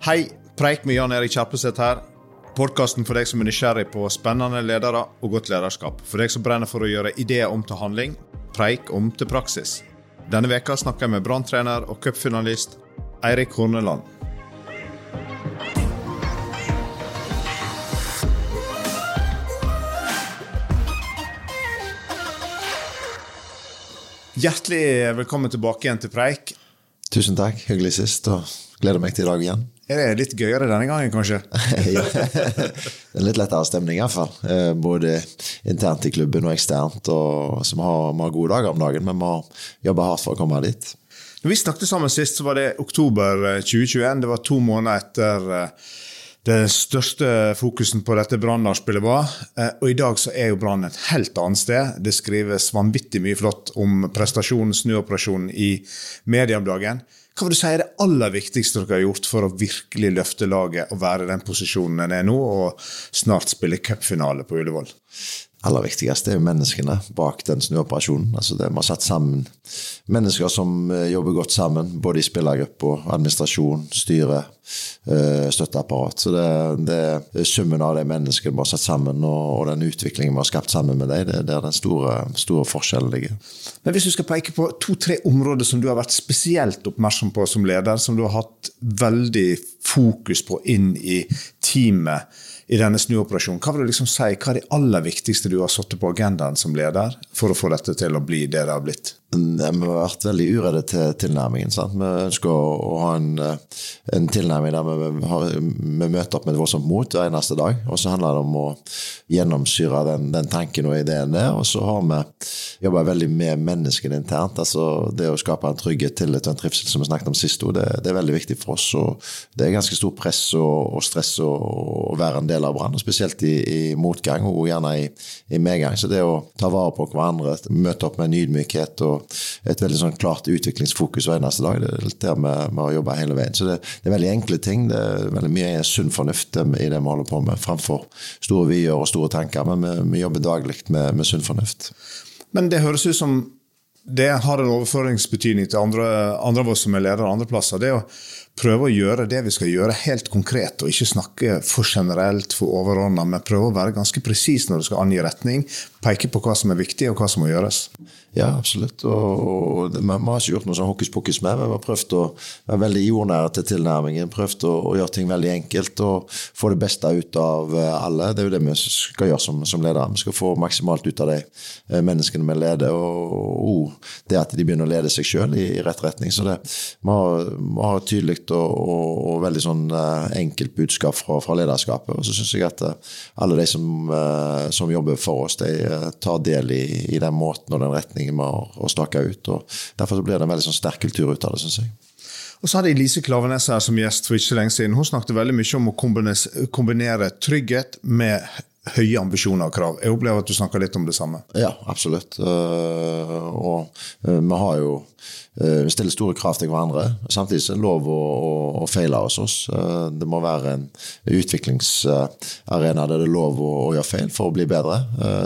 Hei, preik med Jan Erik Kjerpeseth her. Podkasten for deg som er nysgjerrig på spennende ledere og godt lederskap. For deg som brenner for å gjøre ideer om til handling, preik om til praksis. Denne veka snakker jeg med branntrener og cupfinalist Eirik Horneland. Hjertelig velkommen tilbake igjen til Preik. Tusen takk. Hyggelig sist, og gleder meg til i dag igjen. Er det litt gøyere denne gangen, kanskje? ja. Det er litt lettere stemning, iallfall. fall, både internt i klubben og eksternt. Og, så vi har, vi har gode dager om dagen, men vi har jobba hardt for å komme dit. Når vi snakket sammen sist, så var det oktober 2021. Eh, det var to måneder etter den det største fokusen på dette Brann-nachspielet var. Og i dag så er jo Brann et helt annet sted. Det skrives vanvittig mye flott om prestasjonen, snuoperasjonen i media om dagen. Hva vil du si er det aller viktigste dere har gjort for å virkelig løfte laget og være i den posisjonen en er nå, og snart spille cupfinale på Ullevål? aller viktigste er jo menneskene bak den snuoperasjonen. Altså det, vi har satt sammen mennesker som eh, jobber godt sammen, både i spillergruppe, administrasjon, styre, støtteapparat. Så det, det, summen av de menneskene vi har satt sammen, og, og den utviklingen vi har skapt sammen med dem, det er den store, store forskjellen ligger. Men Hvis du skal peke på to-tre områder som du har vært spesielt oppmerksom på som leder, som du har hatt veldig fokus på inn i teamet, i denne snuoperasjonen. Hva vil du liksom si, hva er det aller viktigste du har satt på agendaen som leder for å få dette til å bli det det har blitt? Vi har vært veldig uredde til tilnærmingen. Sant? Vi ønsker å, ha en, eh, en tilnærming der vi, vi, møter opp med et voldsomt mot hver eneste dag. Og så handler det om å gjennomsyre den, den tanken og ideen der. Og så har vi jobba veldig med menneskene internt. altså Det å skape en trygghet, tillit og en trivsel, som vi snakket om sist, det, det, er veldig viktig for oss. og Det er ganske stort press og, og stress å, være en del av Brann, spesielt i, i, motgang og gjerne i, i medgang. Så det å ta vare på hverandre, møte opp med en ydmykhet og et veldig sånn klart utviklingsfokus hver eneste dag. Det er litt der vi har jobba hele veien. Så det, det, er veldig enkle ting. Det er veldig mye sunn fornuft i det vi holder på med, fremfor store vyer og store tanker. Men vi, vi jobber daglig med, med sunn fornuft. Men det høres ut som det har en overføringsbetydning til andre, av oss som er ledere andre plasser. Det å prøve å gjøre det vi skal gjøre, helt konkret, og ikke snakke for generelt, for overordna, men prøve å være ganske presis når du skal angi retning, peke på hva som er viktig, og hva som må gjøres. Ja, absolutt. Og, Vi har ikke gjort noe sånn hokus pokus med. Vi har prøvd å være veldig jordnære til tilnærmingen. Prøvd å, å, gjøre ting veldig enkelt og få det beste ut av eh, alle. Det er jo det vi skal gjøre som, som ledere. Vi skal få maksimalt ut av de eh, menneskene vi leder. Og, og det at de begynner å lede seg sjøl i, i, rett retning. Så det, vi har, vi har tydelig og, og, og, veldig sånn eh, enkelt budskap fra, fra lederskapet. Og så syns jeg at alle de som, som, jobber for oss, de tar del i, i den måten og den retningen vi å stake ut. og Derfor blir det en veldig sånn sterk kultur ut av det, syns jeg. Og så hadde jeg Lise Klavenes her som gjest for ikke så lenge siden. Hun snakket veldig mye om å kombinere trygghet med høye ambisjoner og krav. Jeg opplever at du snakker litt om det samme. Ja, absolutt. Eh, og eh, vi har jo eh, vi stiller store krav til hverandre. Samtidig er det lov å, å, å, feile hos oss. Det må være en utviklingsarena der det er lov å, å, gjøre feil for å bli bedre.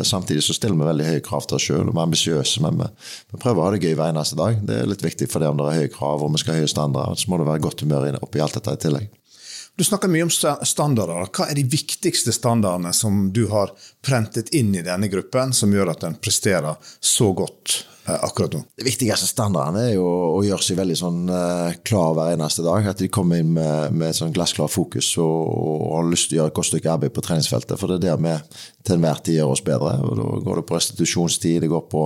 Samtidig så stiller vi veldig høye krav til oss sjøl, vi er ambisiøse. Men vi, vi, prøver å ha det gøy hver eneste dag. Det er litt viktig for det om det er høye krav og vi skal ha høye standarder. Så må det være godt humør oppi alt dette i tillegg. Du snakker mye om standarder. Hva er de viktigste standardene som du har prentet inn i denne gruppen, som gjør at den presterer så godt Eh, akkurat nå? Det viktigste standarden er jo å gjøre seg veldig sånn uh, klar hver eneste dag. At de kommer inn med, med sånn glassklart fokus og, og, har lyst til å gjøre et godt stykke arbeid på treningsfeltet. For det er der vi til enhver tid gjør oss bedre. og Da går det på restitusjonstid, det går på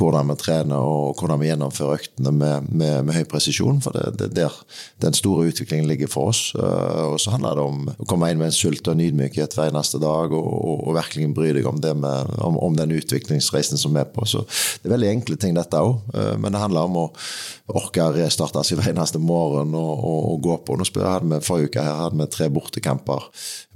hvordan vi trener og hvordan vi gjennomfører øktene med, med, med høy presisjon. For det, er der den store utviklingen ligger for oss. Uh, og så handler det om å komme inn med en sult og en ydmykhet hver eneste dag og, og, og virkelig bry deg om, med, om, om den utviklingsreisen som vi er på. Så det er veldig enkle ting, dette òg. Eh, men det handler om å orke å restarte seg hver eneste morgen og, og, og, gå på. Nå hadde vi Forrige uke her hadde vi tre bortekamper,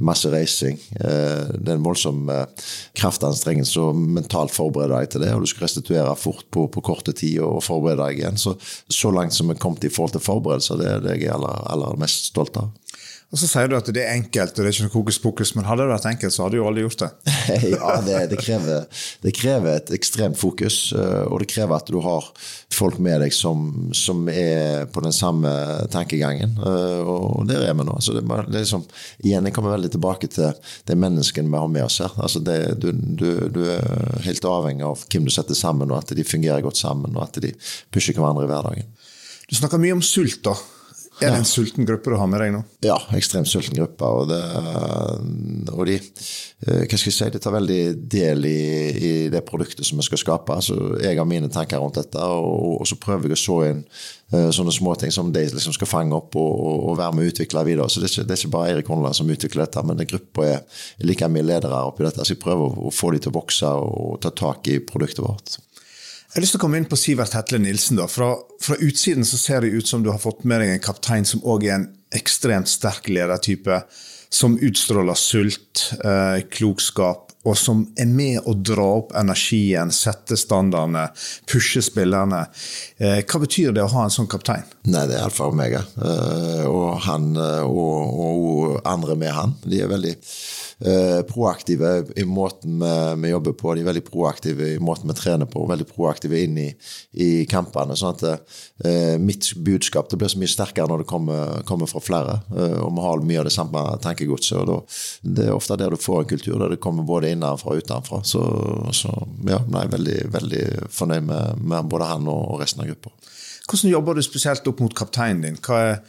masse reising. Eh, det er en voldsom eh, kraftanstrengelse og mentalt forberede deg til det. Og du skal restituere fort på, på korte tid og forberede deg igjen. Så, så langt som vi er kommet i forhold til forberedelser, det er det jeg er aller, aller mest stolt av. Og Så sier du at det er enkelt, og det er ikke noe hokus pokus, men hadde det vært enkelt, så hadde du aldri gjort det. ja, det, det, krever, det, krever, et ekstremt fokus, eh, og det krever at du har folk med deg som, som er på den samme tankegangen. Eh, og der er vi nå. Så det, det liksom, igjen, jeg kommer veldig tilbake til de menneskene vi har med oss her. Altså det, du, du, du, er helt avhengig av hvem du setter sammen, og at de fungerer godt sammen, og at de pusher hverandre i hverdagen. Du snakker mye om sult. da. Er det en sulten gruppe du har med deg nå? Ja, ekstremt sulten gruppe. Og, det, og de, eh, hva skal jeg si, de tar veldig del i, i, det produktet som vi skal skape. Så jeg har mine tanker rundt dette, og, og så prøver jeg å så inn uh, sånne småting som de liksom skal fange opp og, og, være med å utvikle videre. Så det er ikke, det er ikke bare Eirik Honland som utvikler dette, men det gruppa er like mye ledere oppi dette. Så jeg prøver å få de til å vokse og ta tak i produktet vårt. Jeg har lyst til å komme inn på Sivert Hetle Nilsen. da. Fra, fra, utsiden så ser det ut som du har fått med deg en kaptein som òg er en ekstremt sterk ledertype. Som utstråler sult, eh, klokskap, og som er med å dra opp energien, sette standardene, pushe spillerne. Eh, hva betyr det å ha en sånn kaptein? Nei, Det er alfa og omega. Eh, og han eh, og, og andre med han. De er veldig Eh, proaktive i måten vi, jobber på. De er veldig proaktive i måten vi trener på, veldig proaktive inn i, i kampene. sånn at eh, mitt budskap det blir så mye sterkere når det kommer, kommer fra flere. Eh, og vi har mye av det samme tankegodset. og Det er ofte der du får en kultur der det kommer både innenfra og utenfra. Så, så ja, jeg er veldig, veldig fornøyd med, med, både han og resten av gruppa. Hvordan jobber du spesielt opp mot kapteinen din? Er,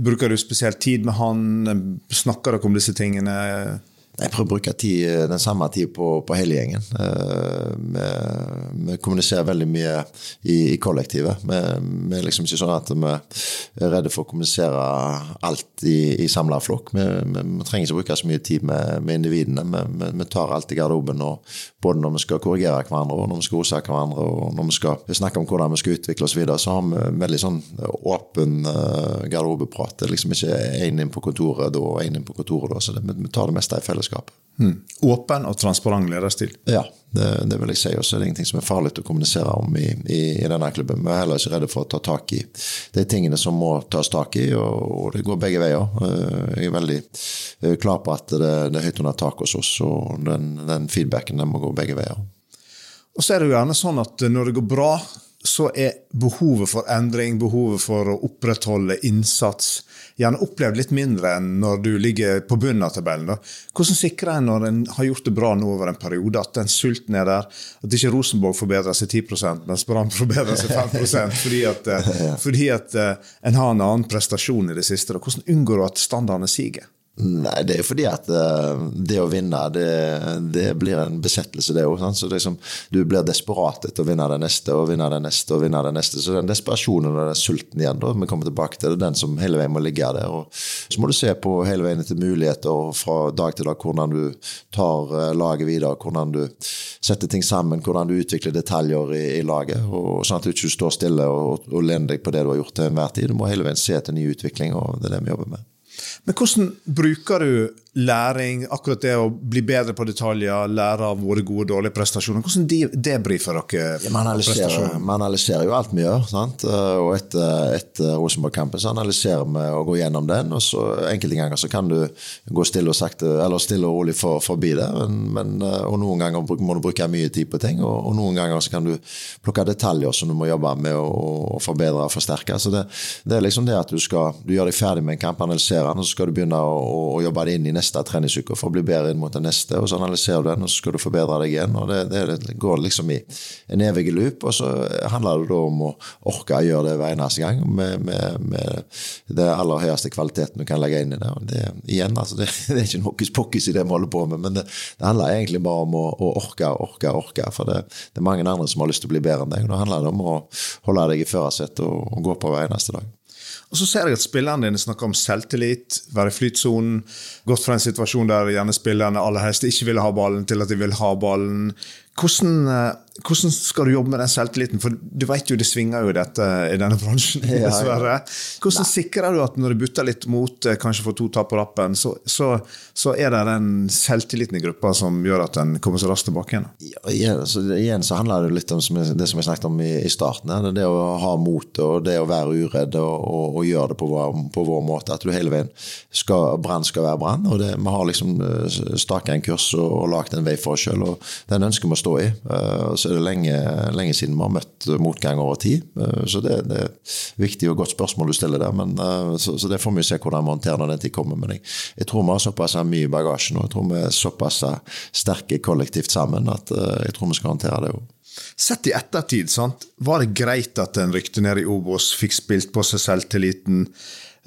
bruker du spesielt tid med han? Snakker dere om disse tingene? Jeg prøver å bruke tid, den samme tid på, på hele gjengen. Uh, vi, vi, kommuniserer veldig mye i, i kollektivet. Vi, vi, er liksom ikke sånn at vi er redde for å kommunisere alt i, i samla flokk. Vi, vi, trenger ikke bruke så mye tid med, med individene. Vi, tar alt i garderoben, både når vi skal korrigere hverandre, og når vi skal rose hverandre, og når vi skal snakke om hvordan vi skal utvikle oss videre, så har vi veldig sånn åpen uh, garderobeprat. Det er liksom ikke én inn på kontoret da og én inn på kontoret da. Så det, vi, tar det meste i fellesskap fellesskap. Mm. Åpen og transparent lederstil? Ja, det, det, vil jeg si. Og så er det ingenting som er farlig å kommunisere om i, i, i, denne klubben. Vi er heller ikke redde for å ta tak i de tingene som må tas tak i, og, og det går begge veier. Eh, jeg er veldig eh, klar på at det, det er høyt under taket hos oss, og den, den feedbacken den må gå begge veier. Og så er det jo gjerne sånn at når det går bra, så er behovet for endring, behovet for å opprettholde innsats, gjerne opplevd litt mindre enn når du ligger på bunnen av tabellen. Da. Hvordan sikrer en når en har gjort det bra nå over en periode, at den sulten er der? At ikke Rosenborg forbedrer seg 10% mens Brann forbedrer seg 5 fordi at, eh, fordi at eh, en har en annen prestasjon i det siste. Da. Hvordan unngår du at standardene siger? Nei, det er jo fordi at uh, det å vinne, det, det, blir en besettelse, det òg. Så du blir desperat etter å vinne det neste og vinne det neste og vinne det neste. Så den desperasjonen og den sulten igjen, da, vi kommer tilbake til det, den som hele veien må ligge der. Og så må du se på hele veien etter muligheter fra dag til dag, hvordan du tar uh, laget videre, hvordan du setter ting sammen, hvordan du utvikler detaljer i, i laget. og Sånn at du ikke står stille og, og lener deg på det du har gjort til enhver tid. Du må hele veien se etter ny utvikling, og det er det vi jobber med. Men hvordan bruker du læring, akkurat det å bli bedre på detaljer, lære av våre gode og dårlige prestasjoner? Hvordan debrifer dere? Ja, man, analyserer, man, analyserer, jo alt vi gjør. Sant? Og etter, etter Rosenborg-kampen så analyserer vi og går gjennom den. og så Enkelte ganger så kan du gå stille og sakte, eller stille og rolig for, forbi det. Men, men, og noen ganger må du bruke mye tid på ting, og, og, noen ganger så kan du plukke detaljer som du må jobbe med å, å forbedre og forsterke. Så det, det, er liksom det at du skal du gjør deg ferdig med en kamp, analyserer den, og så skal du begynne å, å jobbe det inn i neste neste treningsuke for å bli bedre inn mot den neste. og Så analyserer du den, og så skal du forbedre deg igjen. og Det, det går liksom i en evig loop. Og så handler det da om å orke å gjøre det hver eneste gang med, med, med det aller høyeste kvaliteten du kan legge inn i det. og det igjen, altså, det, det, er ikke noe hokus pokus i det vi holder på med, men det, det handler egentlig bare om å, å orke, orke, orke. For det, er mange andre som har lyst til å bli bedre enn deg. og Da handler det om å holde deg i førersetet og, og gå på hver eneste dag. Og så ser jeg at spillerne dine snakker om selvtillit, være i flytsonen. Gått fra en situasjon der gjerne spillerne aller helst ikke ville ha ballen, til at de vil ha ballen. Hvordan, eh, hvordan skal du jobbe med den selvtilliten? For du vet jo det svinger jo dette i denne bransjen, dessverre. Hvordan sikrer du at når du butter litt mot, eh, kanskje får to tap på rappen, så, så, så, er det den selvtilliten i gruppa som gjør at den kommer så raskt tilbake igjen? Ja, så, igjen så handler det litt om det som jeg snakket om i, i starten. Det, det å ha mot og det å være uredd og, og, og gjøre det på vår, på vår, måte. At du hele veien skal Brann skal være Brann. og det, Vi har liksom eh, staka en kurs og, og lagd en vei for oss sjøl, og den ønsker vi å stå i. Uh, så er det lenge, lenge, siden vi har møtt motgang over tid. Eh, så det, det er et viktig og godt spørsmål du stiller der. Men, eh, så, så, det får vi se hvordan vi håndterer når den tid kommer. Men jeg, jeg, tror vi har såpass mye i bagasjen og jeg tror vi er såpass sterke kollektivt sammen at eh, jeg tror vi skal håndtere det òg. Sett i ettertid, sant? var det greit at en rykte ned i Obos, fikk spilt på seg selvtilliten,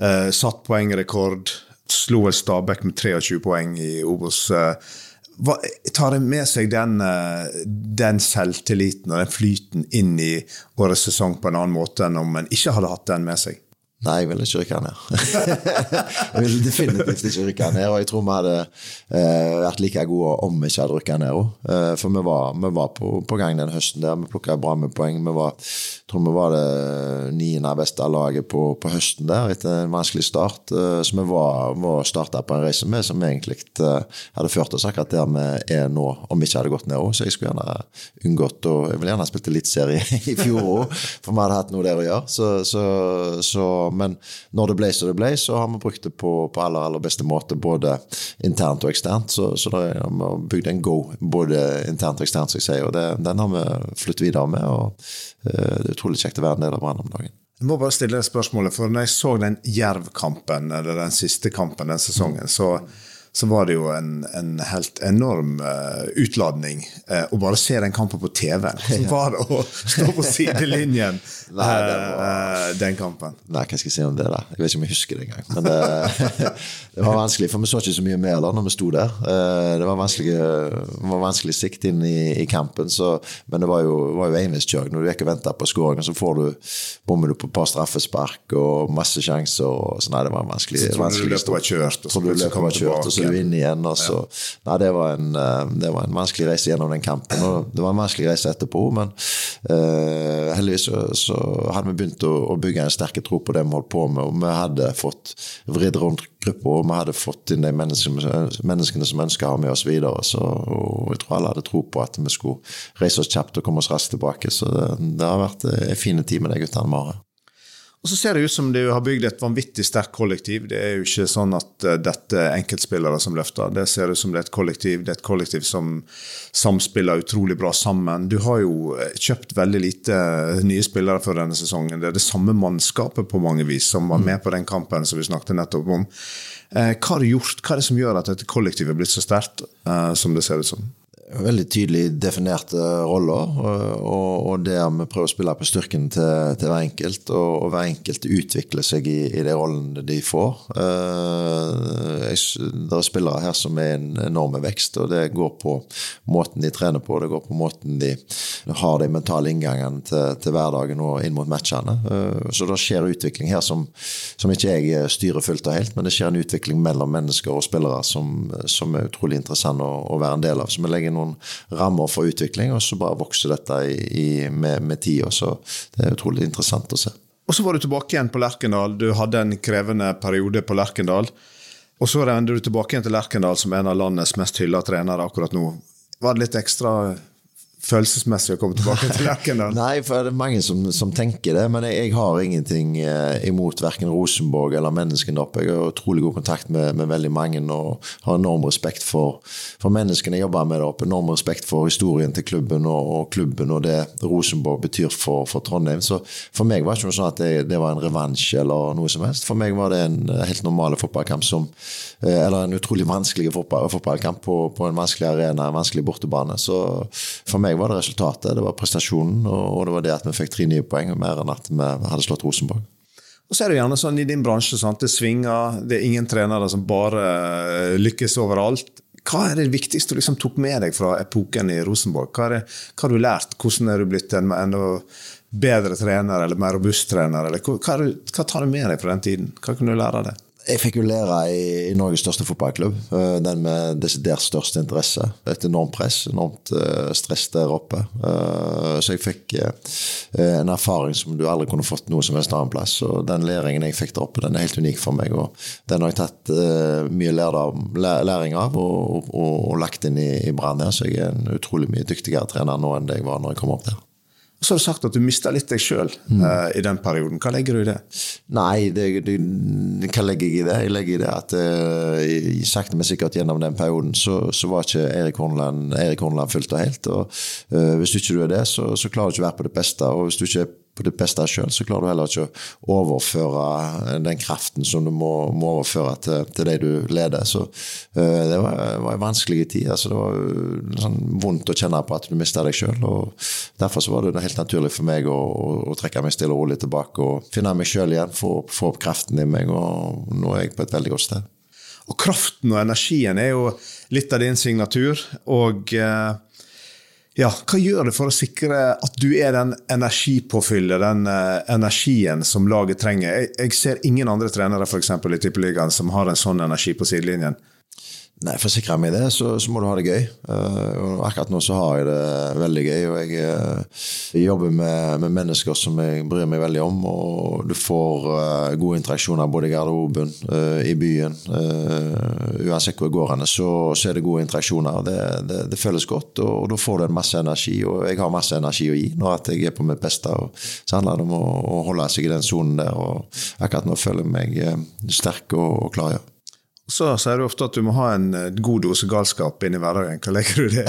eh, satt poengrekord, slo vel Stabæk med 23 poeng i Obos. Eh, tar det med seg den, eh, den, selvtilliten og den flyten inn i årets sesong på en annen måte enn om en ikke hadde hatt den med seg? Nei, jeg ville ikke rykke ned. jeg ville definitivt ikke rykke ned. Og jeg tror vi hadde eh, vært like gode om vi ikke hadde rykka ned òg. Eh, for vi var, vi var på, på, gang den høsten der. Vi plukka bra med poeng. Vi var, tror vi var det niende beste laget på, på, høsten der etter en vanskelig start. Eh, så vi var, var starta på en reise med som egentlig eh, hadde ført oss akkurat der vi er nå, om vi ikke hadde gått ned òg. Så jeg skulle gjerne unngått og Jeg ville gjerne spilt eliteserie i fjor òg, for vi hadde hatt noe der å gjøre. så, så, så men når det ble som det ble, så har vi brukt det på, på aller, aller beste måte, både internt og eksternt. Så, så har vi bygd en go, både internt og eksternt, som jeg sier. Og det, den har vi flyttet videre med. og uh, Det er utrolig kjekt å være en del av Brann om dagen. Jeg må bare stille spørsmålet, for når jeg så den Jerv-kampen, eller den siste kampen den sesongen, så så var det jo en, en helt enorm uh, utladning uh, å bare se den kampen på TV. Hvordan var det å stå på sidelinjen Nei, var, uh, den kampen? Nei, hva skal jeg si om det? da? Jeg vet ikke om jeg husker det engang. Men det, det, var vanskelig, for vi så ikke så mye mer da når vi sto der. det var vanskelig, var vanskelig sikt inn i, i kampen, så, men det var jo, var jo enveiskjøring. Når du ikke venter på skåringen, så får du bommer du på et par straffespark og masse sjanser. Og, så nei, det var vanskelig. Så tror du løpet var kjørt, og så, så, så, så, kjørt, og så, du inn igjen. Og så, nei, det, var en, eh, det var en vanskelig reise gjennom den kampen. og Det var en vanskelig reise etterpå, men uh, heldigvis så, så, hadde vi begynt å, å, bygge en sterk tro på det vi holdt på med. og Vi hadde fått vridd rundt gruppa, og vi hadde fått inn de menneskene, menneskene som ønska å ha med oss videre. Så, og jeg tror alle hadde tro på at vi skulle reise oss kjapt og komme oss raskt tilbake. Så det, det har vært en fin tid med de guttene vi har. Og så ser det ut som du har bygd et vanvittig sterkt kollektiv. Det er jo ikke sånn at uh, dette er enkeltspillere som løfter. Det ser ut som det er et kollektiv. Det er et kollektiv som samspiller utrolig bra sammen. Du har jo eh, kjøpt veldig lite eh, nye spillere for denne sesongen. Det er det samme mannskapet på mange vis som var med på den kampen som vi snakket nettopp om. Hva har du gjort? Hva er det som gjør at dette kollektivet er blitt så sterkt som det ser ut som? Veldig tydelig definerte roller, og, og der vi prøver å spille på styrken til, til hver enkelt. Og, og, hver enkelt utvikler seg i, i de rollene de får. Jeg, det er spillere her som er en enorm vekst, og det går på måten de trener på. Det går på måten de har de mentale inngangene til, til hverdagen og inn mot matchene. Uh, så det skjer utvikling her som, som ikke jeg styrer fullt og helt, men det skjer en utvikling mellom mennesker og spillere som, som er utrolig interessant å, å være en del av. Så vi legger noen rammer for utvikling, og så bare vokser dette i, i, med, med tida. Så det er utrolig interessant å se. Og Så var du tilbake igjen på Lerkendal. Du hadde en krevende periode på Lerkendal. Og så ender du tilbake igjen til Lerkendal som en av landets mest hylla trenere akkurat nå. Var det litt ekstra følelsesmessig å komme tilbake til Lerkendal? Nei, for det er mange som, som tenker det. Men jeg, jeg har ingenting eh, imot verken Rosenborg eller menneskene oppe. Jeg har utrolig god kontakt med, med, veldig mange og har enorm respekt for, for menneskene jeg jobber med der oppe. Enorm respekt for historien til klubben og, og klubben og det Rosenborg betyr for, for, Trondheim. Så for meg var det ikke noe sånn at det, det var en revansj eller noe som helst. For meg var det en helt normal fotballkamp som eh, Eller en utrolig vanskelig fotball, fotballkamp på, på en vanskelig arena, en vanskelig bortebane. Så for meg meg var det resultatet, det var prestasjonen, og det var det at vi fikk tre nye poeng, mer enn at vi hadde slått Rosenborg. Og så er det gjerne sånn i din bransje, sant? det svinger, det er ingen trenere som bare eh, lykkes overalt. Hva er det viktigste du liksom tok med deg fra epoken i Rosenborg? Hva, det, hva har du lært? Hvordan er du blitt en enda bedre trener eller mer robust trener? Eller hva, hva, tar du med deg fra den tiden? Hva kunne du lære av det? Jeg fikk jo lære i, i Norges største fotballklubb. Uh, den med desidert størst interesse. Et enormt press, enormt uh, stress der oppe. Uh, så jeg fikk en erfaring som du aldri kunne fått noe som helst annen plass. Og den læringen jeg fikk der oppe, den er helt unik for meg. Og den har jeg tatt mye læring av og, og, og lagt inn i, i Brann. Så jeg er en utrolig mye dyktigere trener nå enn det jeg var når jeg kom opp der. Og så har du sagt at du mista litt deg sjøl mm. uh, i den perioden. Hva legger du i det? Nei, det, det, hva legger jeg i det? Jeg legger i det at uh, sakte, men sikkert gjennom den perioden så, så var ikke Erik Hornland, Erik Hornland fullt og helt. og uh, Hvis du ikke er det, så, så klarer du ikke å være på det beste. og hvis du ikke er på ditt beste sjøl, så klarer du heller ikke å overføre den kraften som du må, må overføre til, til de du leder. Så uh, det var, var en vanskelig tid. Altså, det var uh, sånn vondt å kjenne på at du mista deg sjøl. Derfor så var det helt naturlig for meg å, å, å trekke meg stille og rolig tilbake og finne meg sjøl igjen, få, få, opp kraften i meg. Og nå er jeg på et veldig godt sted. Og kraften og energien er jo litt av din signatur. og uh ja, Hva gjør det for å sikre at du er den energipåfyllet, den uh, energien som laget trenger? Jeg, jeg ser ingen andre trenere for eksempel, i Tippeligaen som har en sånn energi på sidelinjen. Nei, For å sikre meg det, så, så, må du ha det gøy. Uh, akkurat nå så har jeg det veldig gøy. Og jeg, uh, jeg jobber med, med, mennesker som jeg bryr meg veldig om. Og du får uh, gode interaksjoner både i garderoben, i byen. uansett hvor jeg går hen, så, så, er det gode interaksjoner. Det, det, det føles godt, og, og, da får du en masse energi. Og jeg har masse energi å gi når jeg er på mitt beste. Og så handler det om å, å holde seg i den sonen der. Og akkurat nå føler jeg meg sterk og, og klar. Ja. Så sier du ofte at du må ha en god dose galskap inn i hverdagen. Hva legger du i det?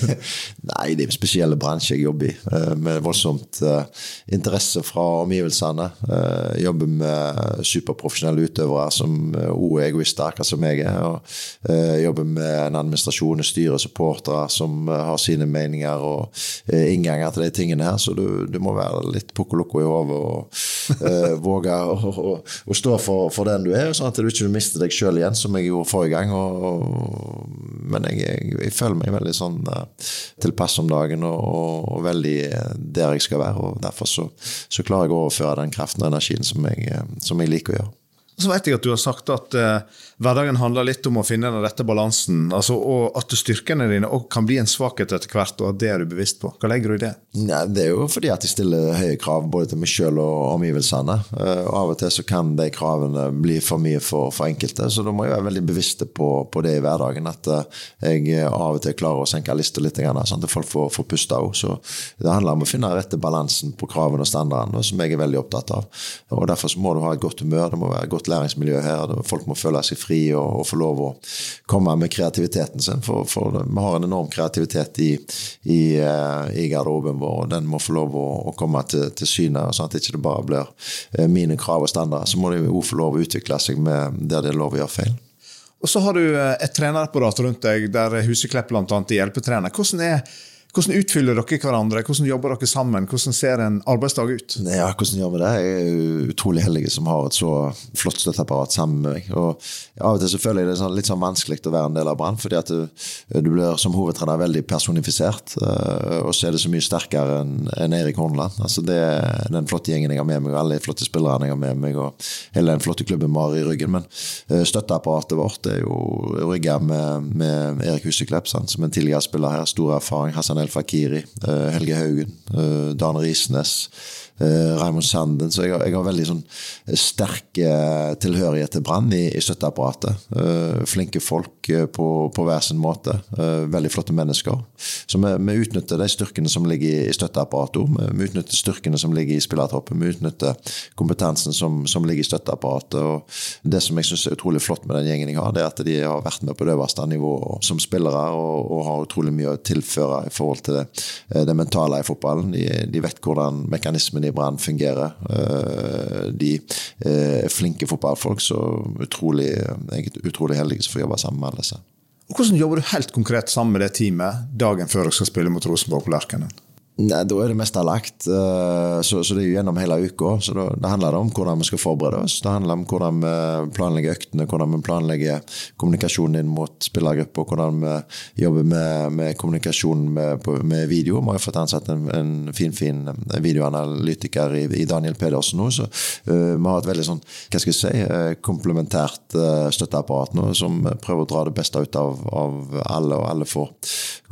Nei, det er en spesielle bransje jeg jobber i, eh, med voldsomt uh, interesse fra omgivelsene. Jeg jobber med superprofesjonelle utøvere som òg er akkurat som jeg er. Uh, jobber med en administrasjon, styre, supportere som har sine meninger og innganger til de tingene her. Så du, du må være litt pukko i hodet og våge å, stå for, for, den du er, sånn at du ikke mister deg sjøl igjen igjen, som jeg gjorde forrige gang. Og, og, men jeg, jeg, jeg, føler meg veldig sånn uh, tilpass om dagen og, og, veldig eh, der jeg skal være. og Derfor så, så klarer jeg å overføre den kraften og energien som jeg, eh, som jeg liker å gjøre. Så vet jeg at du har sagt at eh, hverdagen handler litt om å finne den rette balansen. Altså, og at styrkene dine kan bli en svakhet etter hvert, og at det er du bevisst på. Hva legger du i det? Nei, det er jo fordi at jeg stiller høye krav både til meg sjøl og omgivelsene. Og av og til så kan de kravene bli for mye for, for enkelte, så da må jeg være veldig bevisst på, på det i hverdagen. At uh, jeg av og til klarer å senke lista litt, sånn at folk får, får puste òg. Så det handler om å finne den rette balansen på kravene og standardene, som jeg er veldig opptatt av. Og Derfor så må du ha et godt humør. det må være godt læringsmiljø her. Folk må føle seg fri og, og få lov å komme med kreativiteten sin. For, for vi har en enorm kreativitet i, i, eh, i garderoben vår, og den må få lov å, å komme til, til syne. Sånn at det ikke bare blir eh, mine krav og standarder. Så må de òg få lov å utvikle seg med der det er lov å gjøre feil. Og så har du eh, et trenerapparat rundt deg der Huseklepp bl.a. er hjelpetrener. Hvordan er hvordan utfyller dere hverandre? Hvordan jobber dere sammen? Hvordan ser en arbeidsdag ut? Ja, hvordan gjør vi det? Jeg er utrolig heldig som har et så flott støtteapparat sammen med meg. Og Av og til selvfølgelig jeg det er sånn, litt sånn vanskelig å være en del av Brann, fordi at du, du, blir som hovedtrener veldig personifisert. Eh, og så er det så mye sterkere enn en Erik Horneland. Altså det er den flotte gjengen jeg har med meg, og alle de flotte spillerne jeg har med meg, og hele den flotte klubben vi har i ryggen. Men eh, støtteapparatet vårt er jo rigga med, med Erik Huseklepp, som en tidligere spiller her. Stor erfaring. Hassan Fakiri, eh, Helge Haugen, eh, Dan Risnes Raymond Sanden. Så jeg har, jeg har veldig sånn eh, sterk eh, tilhørighet til Brann i, i, støtteapparatet. Eh, flinke folk eh, på, på, hver sin måte. Eh, veldig flotte mennesker. Så vi, vi, utnytter de styrkene som ligger i, støtteapparatet. Vi, utnytter styrkene som ligger i spillertroppen. Vi utnytter kompetansen som, som ligger i støtteapparatet. Og det som jeg syns er utrolig flott med den gjengen jeg har, det er at de har vært med på det øverste nivået som spillere og, og, har utrolig mye å tilføre i forhold til det, det mentale i fotballen. De, de vet hvordan mekanismen i Brann fungerer. Eh, de eh, er flinke fotballfolk, så utrolig, jeg er utrolig heldig som får jobbe sammen med alle disse. Hvordan jobber du helt konkret sammen med det teamet dagen før dere skal spille mot Rosenborg på Lerkenen? Nei, Da er det meste lagt, eh, så, så, det er jo gjennom hele uka. så da, Det handler om hvordan vi skal forberede oss. Det handler om hvordan vi planlegger øktene, hvordan vi planlegger kommunikasjonen inn mot spillergruppa, hvordan vi jobber med, med kommunikasjon med, med, video. Vi har fått ansatt en, en fin, fin videoanalytiker i, i Daniel Pedersen nå, så uh, vi har et veldig sånn, hva skal jeg si, uh, komplementært uh, støtteapparat nå, som prøver å dra det beste ut av, av alle, og alle får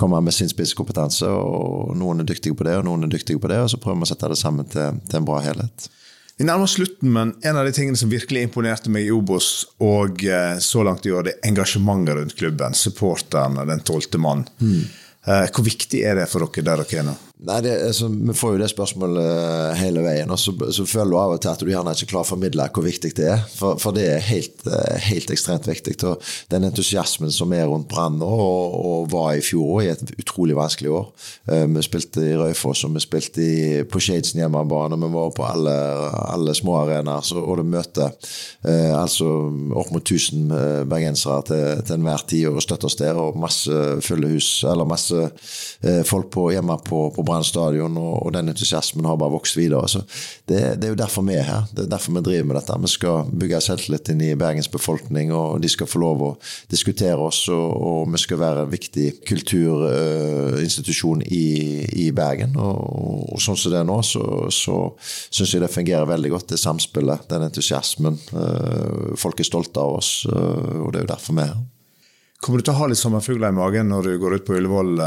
komme med sin spisskompetanse. og Noen er dyktige dyktige på det, og noen er dyktige på det, og så prøver vi å sette det sammen til, til en bra helhet. Vi nærmer oss slutten, men en av de tingene som virkelig imponerte meg i Obos, og eh, så langt i år, det er engasjementet rundt klubben. Supporterne, den tolvte mann. Mm. Eh, hvor viktig er det for dere der dere er nå? Nei, det, altså, Vi får jo det spørsmålet eh, hele veien. og så, så, føler du av og til at du gjerne ikke klarer å formidle hvor viktig det er. For, for det er helt, eh, helt, ekstremt viktig. og Den entusiasmen som er rundt Brann nå, og, og, var i fjor i et utrolig vanskelig år. Uh, vi spilte i Raufoss og vi spilte i, på Shadesen hjemmebane. Vi var på alle, alle små arenaer. Og det møter eh, altså opp mot 1000 bergensere til, til enhver tid og støtter oss der. Og masse fulle hus, eller masse eh, folk på, hjemme på, på Brann stadion, og, og, den entusiasmen har bare vokst videre. Så det, det, er jo derfor vi er her. Det er derfor vi driver med dette. Vi skal bygge selvtilliten i Bergens befolkning, og de skal få lov å diskutere oss, og, og vi skal være en viktig kulturinstitusjon i, i, Bergen. Og, og, sånn som det er nå, så, så syns jeg det fungerer veldig godt, det samspillet, den entusiasmen. Uh, folk er stolte av oss, uh, og det er jo derfor vi er her. Kommer du til å ha litt sommerfugler i magen når du går ut på Ullevål?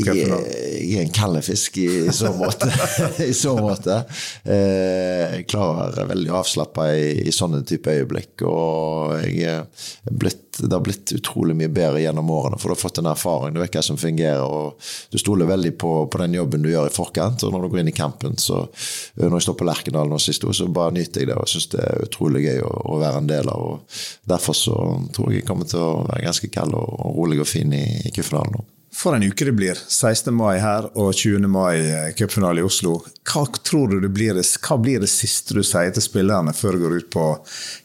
Jeg, jeg, er en kallefisk i, i så måte. I så måte. Eh, jeg klarer veldig avslappa i, i sånne type øyeblikk. Og jeg blitt, det har blitt utrolig mye bedre gjennom årene, for du har fått en erfaring. Du vet hva som fungerer, og du stoler veldig på, på, den jobben du gjør i forkant. Og når du går inn i campen, så når jeg står på Lerkendal nå sist, så bare nyter jeg det og syns det er utrolig gøy å, å, være en del av. Og derfor så tror jeg jeg kommer til å være ganske kald og, og rolig og fin i, i Kuffedal nå. For en uke det blir. 16. mai her og 20. mai eh, cupfinale i Oslo. Hva tror du blir, hva blir det siste du sier til spillerne før du går ut på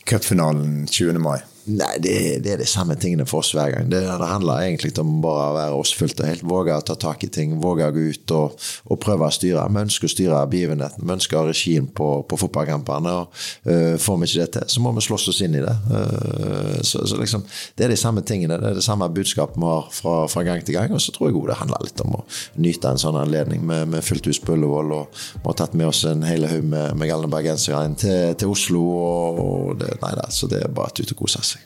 cupfinalen 20. mai? Nei, det, det, er de samme tingene for oss hver gang. Det, det handler egentlig om bare å være oss fullt og helt. Våge å ta tak i ting, våge å gå ut og, og prøve å styre. Vi ønsker å styre begivenheten, vi ønsker å ha regien på, på fotballkampene. og uh, Får vi ikke det til, så må vi slåss oss inn i det. Uh, så, så liksom, Det er de samme tingene, det er det samme budskapet vi har fra, fra gang til gang. Og så tror jeg det handler litt om å nyte en sånn anledning med, med fullt hus på Ullevål. Og vi har tatt med oss en hel haug med, med galne bergensere til, til, Oslo. og, og det, nei, da, så det er bare ut og kose seg.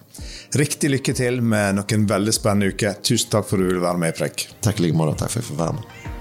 Riktig lykke til med noen veldig spennende uker. Tusen takk for at du ville være med, Prekk. Takk i like måte. Takk for at jeg fikk være med.